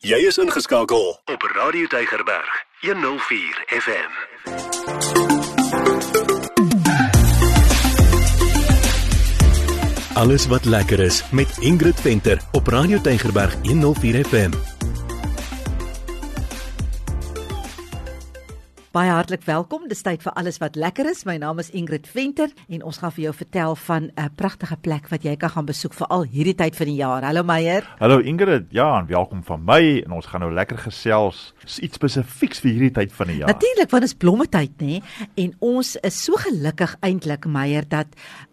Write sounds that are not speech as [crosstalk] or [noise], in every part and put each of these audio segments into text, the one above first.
Jy is ingeskakel op Radio Tygerberg 104 FM. Alles wat lekker is met Ingrid Venter op Radio Tygerberg 104 FM. Baie hartlik welkom. Dis tyd vir alles wat lekker is. My naam is Ingrid Venter en ons gaan vir jou vertel van 'n pragtige plek wat jy kan gaan besoek vir al hierdie tyd van die jaar. Hallo Meyer. Hallo Ingrid. Ja, en welkom van my en ons gaan nou lekker gesels iets spesifieks vir hierdie tyd van die jaar. Natuurlik, want dit is blommetyd, nê? En ons is so gelukkig eintlik Meyer dat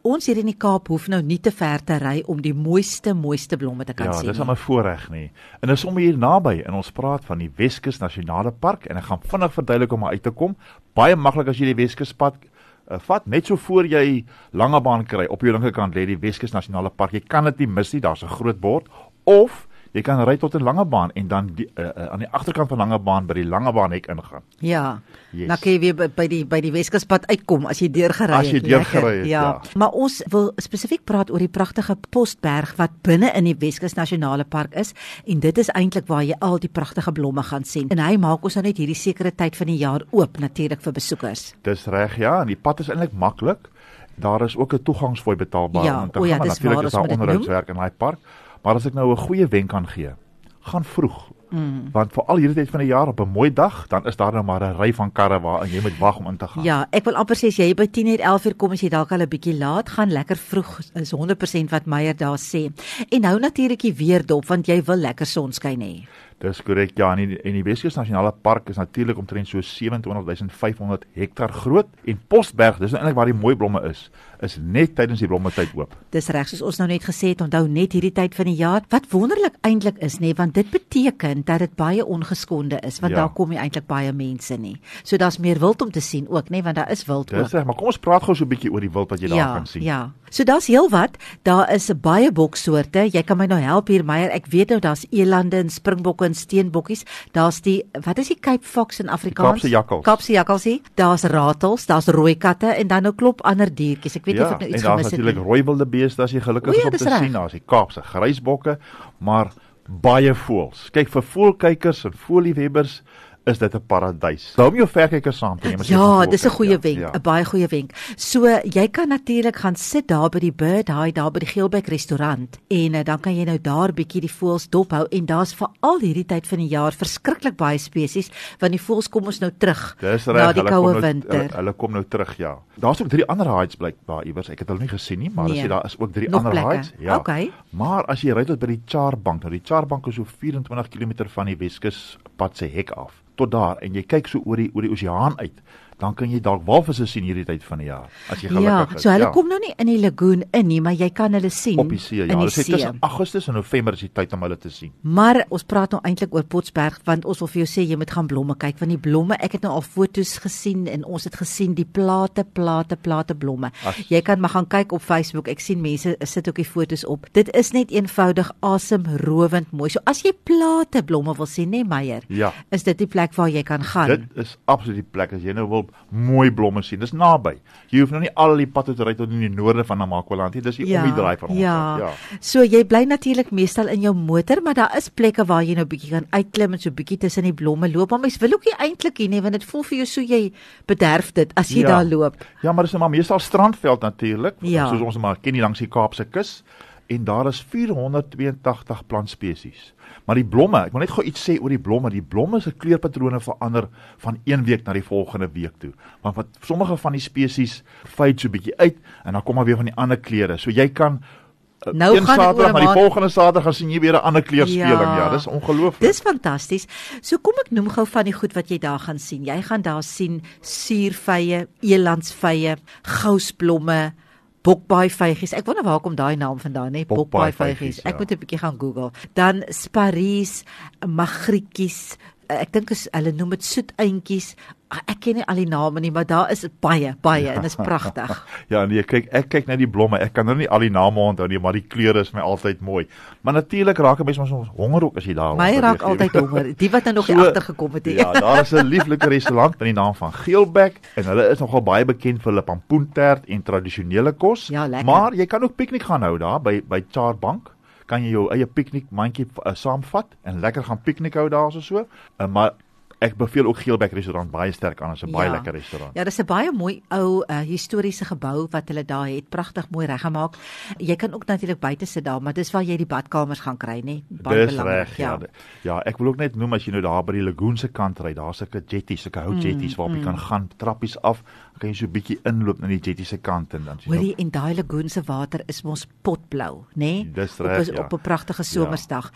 ons hier in die Kaap hoef nou nie te ver te ry om die mooiste mooiste blomme te kan ja, sien. Ja, dis 'n voorreg nie. En dis om hier naby en ons praat van die Weskus Nasionale Park en ek gaan vinnig verduidelik om uit te kom. Baie maklik as jy die Weskuspad uh, vat net so voor jy Langebaan kry op jou linkerkant lê die Weskus Nasionale Park. Jy kan dit nie mis nie. Daar's 'n groot bord of jy kan ry tot 'n Langebaan en dan die, uh, uh, aan die agterkant van Langebaan by die Langebaan hek ingaan. Ja. Yes. Nou kan jy weer by, by die by die Weskaspad uitkom as jy deurgery het. As jy deurgery het. Ja. ja. Maar ons wil spesifiek praat oor die pragtige Postberg wat binne in die Weskus Nasionale Park is en dit is eintlik waar jy al die pragtige blomme gaan sien. En hy maak ons nou net hierdie sekere tyd van die jaar oop natuurlik vir besoekers. Dis reg ja, en die pad is eintlik maklik. Daar is ook 'n toegangsfooi betaalbaar ja, om te gaan. Ja, natuurlik is daar onderhoudswerk in daai park. Maar as ek nou 'n goeie wenk kan gee, gaan vroeg. Mm. Want vir al hierdie tyd van die jaar op 'n mooi dag, dan is daar nou maar 'n ry van karre waar jy moet wag om in te gaan. Ja, ek wil amper sê as jy by 10:00 11:00 kom as jy dalk al 'n bietjie laat gaan, lekker vroeg is 100% wat Meyer daar sê. En nou natuurlik die weer dop want jy wil lekker sonskyn hê. Dis korrek. Ja, en die, die Weskus Nasionale Park is natuurlik omtrent so 27500 hektaar groot en Postberg, dis nou eintlik waar die mooi blomme is, is net tydens die blommetyd oop. Dis reg soos ons nou net gesê het, onthou net hierdie tyd van die jaar. Wat wonderlik eintlik is, nê, want dit beteken dat dit baie ongeskonde is, want ja. daar kom nie eintlik baie mense nie. So daar's meer wild om te sien ook, nê, want daar is wild ook. Dis reg, maar kom ons praat gou so 'n bietjie oor die wild wat jy ja, daar kan sien. Ja. So daar's heelwat. Daar is baie boksoorte. Jy kan my nou help hier, Meyer. Ek weet nou daar's elande en springbokke en steenbokkies. Daar's die wat is die Cape Fox in Afrikaans? Kaapse jakkals. Kaapse jakkalsie. Daar's ratels, daar's rooi katte en dan nou klop ander diertjies. Ek weet nie ja, of ek nou iets gemis het nie. Ja, natuurlik rooi wilde beeste as jy gelukkig is om te recht. sien. Daar's die Kaapse grysbokke, maar baie voëls. Kyk vir voëlkykers en voëlliefhebbers is dit 'n paradys. Hou om jou verkykers saam te neem as jy Ja, dis 'n goeie ja, wenk, 'n ja, baie goeie wenk. So jy kan natuurlik gaan sit daar by die Bird High daar by die Geelbek restaurant en uh, dan kan jy nou daar bietjie die voëls dophou en daar's vir al hierdie tyd van die jaar verskriklik baie spesies want die voëls kom ons nou terug. Dis reg, hulle kom nou hulle, hulle kom nou terug, ja. Daar's ook drie ander hides blykbaar iewers. Ek het hulle nie gesien nie, maar nee. as jy daar is ook drie Nog ander plekke. hides, ja. Okay. Maar as jy ry tot by die Charbank, nou die Charbank is so 24 km van die Weskus pad se hek af tot daar en jy kyk so oor die oor die oseaan uit dan kan jy dalk walvisse sien hierdie tyd van die jaar as jy gelukkig ja, is. Ja, so hulle ja. kom nou nie in die lagoon in nie, maar jy kan hulle sien op die see. Ja, hulle sê tussen Augustus en November is die tyd om hulle te sien. Maar ons praat nou eintlik oor Potsberg want ons wil vir jou sê jy moet gaan blomme kyk want die blomme, ek het nou al foto's gesien en ons het gesien die plate, plate, plate blomme. As, jy kan maar gaan kyk op Facebook. Ek sien mense sit ook die foto's op. Dit is net eenvoudig asemrowend mooi. So as jy plate blomme wil sien, nê Meyer, ja. is dit die plek waar jy kan gaan. Dit is absoluut die plek as jy nou wil mooi blomme sien. Dis naby. Jy hoef nou nie al die pad te ry tot in die noorde van Namakwaland nie. Dis die ja, om die draai van ons. Ja. ja. So jy bly natuurlik meestal in jou motor, maar daar is plekke waar jy nou bietjie kan uitklim en so bietjie tussen die blomme loop. Maar mens wil ook nie eintlik hier nie want dit voel vir jou so jy bederf dit as jy ja. daar loop. Ja, maar dis nou maar meestal strandveld natuurlik, ja. soos ons maar ken hier langs die Kaapse kus en daar is 482 plantspesies. Maar die blomme, ek wil net gou iets sê oor die blomme. Die blomme se kleurpatrone verander van een week na die volgende week toe. Want wat sommige van die spesies fade so bietjie uit en dan kom maar weer van die ander kleure. So jy kan uh, Nou gaan Saterdag na die volgende Saterdag gaan sien jy weer 'n ander kleurspeling. Ja, ja dis ongelooflik. Dis fantasties. So kom ek noem gou van die goed wat jy daar gaan sien. Jy gaan daar sien suurvye, elandsvye, gousblomme, Bokbaai vygies. Ek wonder waar kom daai naam vandaan, hè? Bokbaai vygies. Ek ja. moet 'n bietjie gaan Google. Dan sparies, magrietjies. Ek dink is hulle noem dit soet eentjies. Ah, ek ken nie al die name nie, maar daar is baie, baie ja. en dit is [laughs] pragtig. ja, nee, kyk, ek kyk net die blomme. Ek kan nou nie al die name onthou nie, maar die kleure is my altyd mooi. Maar natuurlik raak 'n mens mos honger ook as jy daar is. My raak altyd honger. [laughs] Die wat nou nog so, agtergekom het hier. ja, daar is 'n lieflike restaurant met die naam van Geelbek en hulle is nogal baie bekend vir hulle pampoentert en tradisionele kos. Ja, maar jy kan ook piknik gaan hou daar by by Charbank kan jy jou eie piknikmandjie uh, saamvat en lekker gaan piknik hou daar so so. Uh, maar ek beveel ook Geelbek restaurant baie sterk aan as 'n baie Ja. lekker restaurant. Ja, dis 'n baie mooi ou uh, historiese gebou wat hulle daar het, pragtig mooi reggemaak. Jy kan ook natuurlik buite sit daar, maar dis waar jy die badkamers gaan kry, nê? Baie Dis belangrik. reg, ja. Ja, ek wil ook net noem as jy nou daar by die lagoon se kant ry, daar's sulke jetties, sulke hout jetties waarop jy kan gaan, trappies af, dan kan jy so 'n bietjie inloop na die jetty se kant en dan sien Hoorie en daai lagoon se water is mos potblou, nê? Dis Op reg, 'n- ja. Op 'n pragtige somersdag.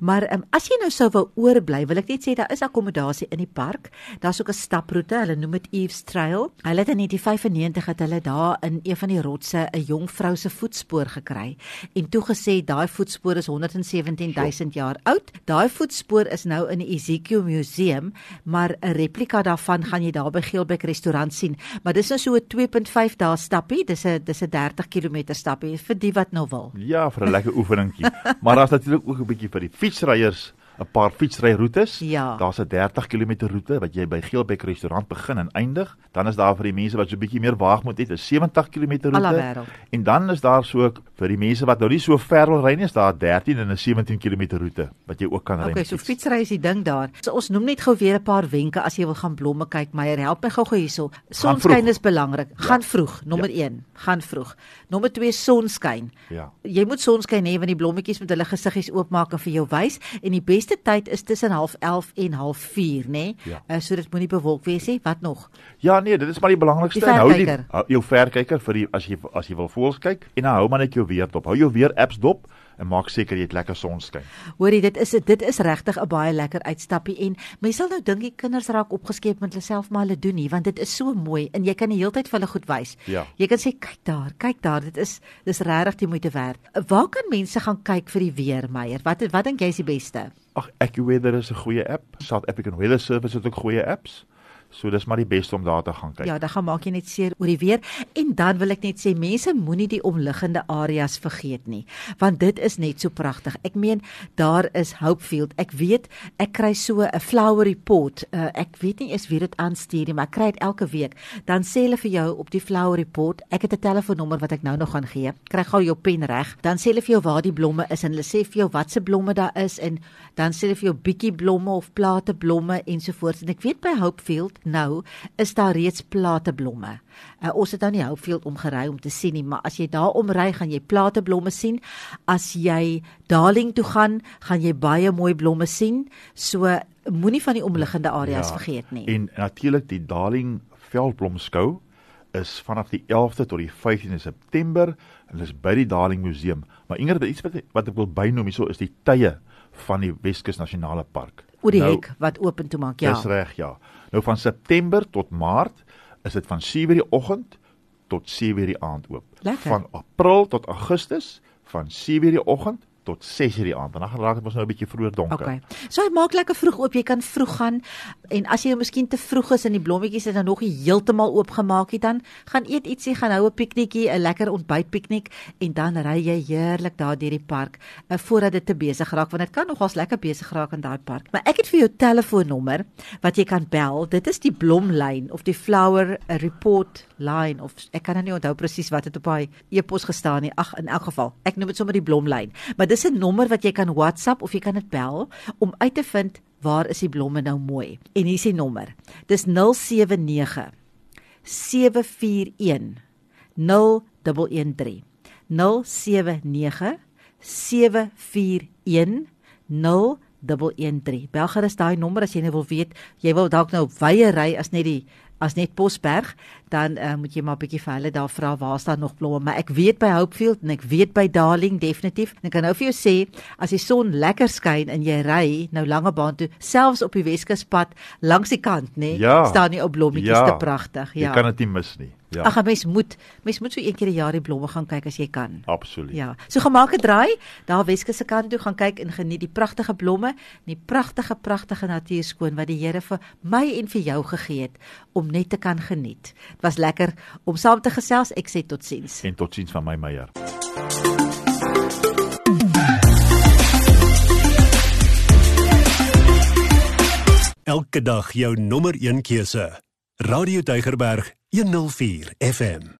Maar um, as jy nou sou wou oorbly, wil ek net sê daar is akkommodasie in die park. Daar's ook 'n staproete, hulle noem dit Eve's Trail. Hulle het in 1995 het hulle daar in een van die rotse 'n jong vrou se voetspoor gekry en toe gesê daai voetspoor is 117000 jaar oud. Daai voetspoor is nou in die Ezekiel Museum, maar 'n replika daarvan gaan jy daar by Geelbek restaurant sien. Maar dis nou so 'n 2.5 dae stappie, dis 'n dis 'n 30 km stappie vir die wat nou wil. Ja, vir 'n lekker oefeningkie. maar daar's natuurlik ook 'n bietjie vir die fietsryers 'n paar fietsryroetes. Ja. Daar's 'n 30 km roete wat jy by Geelbek restaurant begin en eindig. Dan is daar vir die mense wat so 'n bietjie meer waagmoed het, 'n 70 km roete. En dan is daar so vir die mense wat nou nie so ver wil ry nie, is daar 13 en 'n 17 km roete wat jy ook kan ry. Okay, so fiets. fietsry is die ding daar. So ons noem net gou weer 'n paar wenke as jy wil gaan blomme kyk, Meyer, help my gou-gou hierso. Sonskyn is belangrik. Gaan vroeg, nommer 1. Gaan vroeg. Nommer 2 sonskyn. Ja. Jy moet sonskyn hê want die blommetjies moet hulle gesiggies oopmaak en vir jou wys en die beste tyd is tussen 11:30 en 04:30, nê? Nee? Ja. Uh, so dit moenie bewolk wees nie. Wat nog? Ja nee, dit is maar die belangrikste. Die hou die hou jou verkyker vir die as jy as jy wil voels kyk en dan hou maar net jou weer dop. Hou jou weer apps dop en maak seker jy het lekker sonskyn. Hoorie, dit is dit is regtig 'n baie lekker uitstappie en mense sal nou dink die kinders raak opgeskep met hulle self maar hulle doen nie want dit is so mooi en jy kan die hele tyd vir hulle goed wys. Ja. Jy kan sê kyk daar, kyk daar, dit is dis regtig die moeite werd. Waar kan mense gaan kyk vir die weer, Meyer? Wat wat dink jy is die beste? Ag, AccuWeather is 'n goeie app. South African Weather Service het ook goeie apps. So dis maar die beste om daar te gaan kyk. Ja, dan gaan maak jy net seer oor die weer en dan wil ek net sê mense moenie die omliggende areas vergeet nie, want dit is net so pragtig. Ek meen daar is Hopefield. Ek weet ek kry so 'n flower report. Uh, ek weet nie eens wie dit aanstuur nie, maar ek kry dit elke week. Dan sê hulle vir jou op die flower report, ek het 'n telefoonnommer wat ek nou nog gaan gee. Kry gou jou pen reg. Dan sê hulle vir jou waar die blomme is en hulle sê vir jou watse blomme daar is en dan sê hulle vir jou bietjie blomme of plate blomme ensovoorts. En ek weet by Hopefield nou is daar reeds plate blomme. Uh, ons het nou nie Hopefield omgery om te sien nie, maar as jy daar omry gaan jy plate blomme sien. As jy Darling toe gaan, gaan jy baie mooi blomme sien. So moenie van die omliggende areas ja, vergeet nie. En natuurlik die Darling Veldblomskou is vanaf die 11de tot die 15de September en dis by die Darling Museum. Maar Ingrid, iets wat wat ek wil bynoem hierso is die tye van die Weskus Nasionale Park. Oor die hek wat oop en toe maak, ja. Dis reg, ja. Nou van September tot Maart is dit van 7:00 die oggend tot 7:00 die aand oop. Lekker. Van April tot Augustus van 7:00 die oggend tot 6:00 die aand. En dan raak dit mos nou 'n bietjie vroeër donker. Okay. So hy maak lekker vroeg oop. Jy kan vroeg gaan en as jy miskien te vroeg is en die blommetjies het dan nog nie heeltemal oopgemaak nie, dan gaan eet ietsie, gaan hou 'n piknikkie, 'n lekker ontbytpiknik en dan ry jy heerlik daar deur die park uh, voordat dit te besig raak want dit kan nogals lekker besig raak in daai park. Maar ek het vir jou telefoonnommer wat jy kan bel. Dit is die blomlyn of die flower report line of ek kan nou nie onthou presies wat dit op daai e-pos gestaan nie. Ag, in elk geval, ek noem dit sommer die blomlyn. Maar dis 'n nommer wat jy kan WhatsApp of jy kan dit bel om uit te vind waar is die blomme nou mooi. En hier is die nommer. Dis 079 741 0113. 079 741 0113. Bel gerus daai nommer as jy nou wil weet, jy wil dalk nou wye ry as net die as net Posberg, dan uh, moet jy maar 'n bietjie vir hulle daar vra waar staan nog blomme, maar ek weet by Hopefield en ek weet by Darling definitief. En ek kan nou vir jou sê, as die son lekker skyn en jy ry nou lange baan toe, selfs op die Weskuspad langs die kant, nê, Ja. staan die ou blommetjies Ja. te pragtig. Ja. Jy kan dit nie mis nie. Ja. Ag, mens moet mens moet so een keer 'n jaar die blomme gaan kyk as jy kan. absoluut. Ja, so gemaak 'n draai, daar Weskus se kant toe gaan kyk en geniet die pragtige blomme, en die pragtige pragtige natuurskoon wat die Here vir my en vir jou gegee het om net te kan geniet. Dit was lekker om saam te gesels. Ek sê totsiens. En totsiens van my Meyer. Elke dag jou nommer 1 keuse. Radio Deugerberg 104 FM.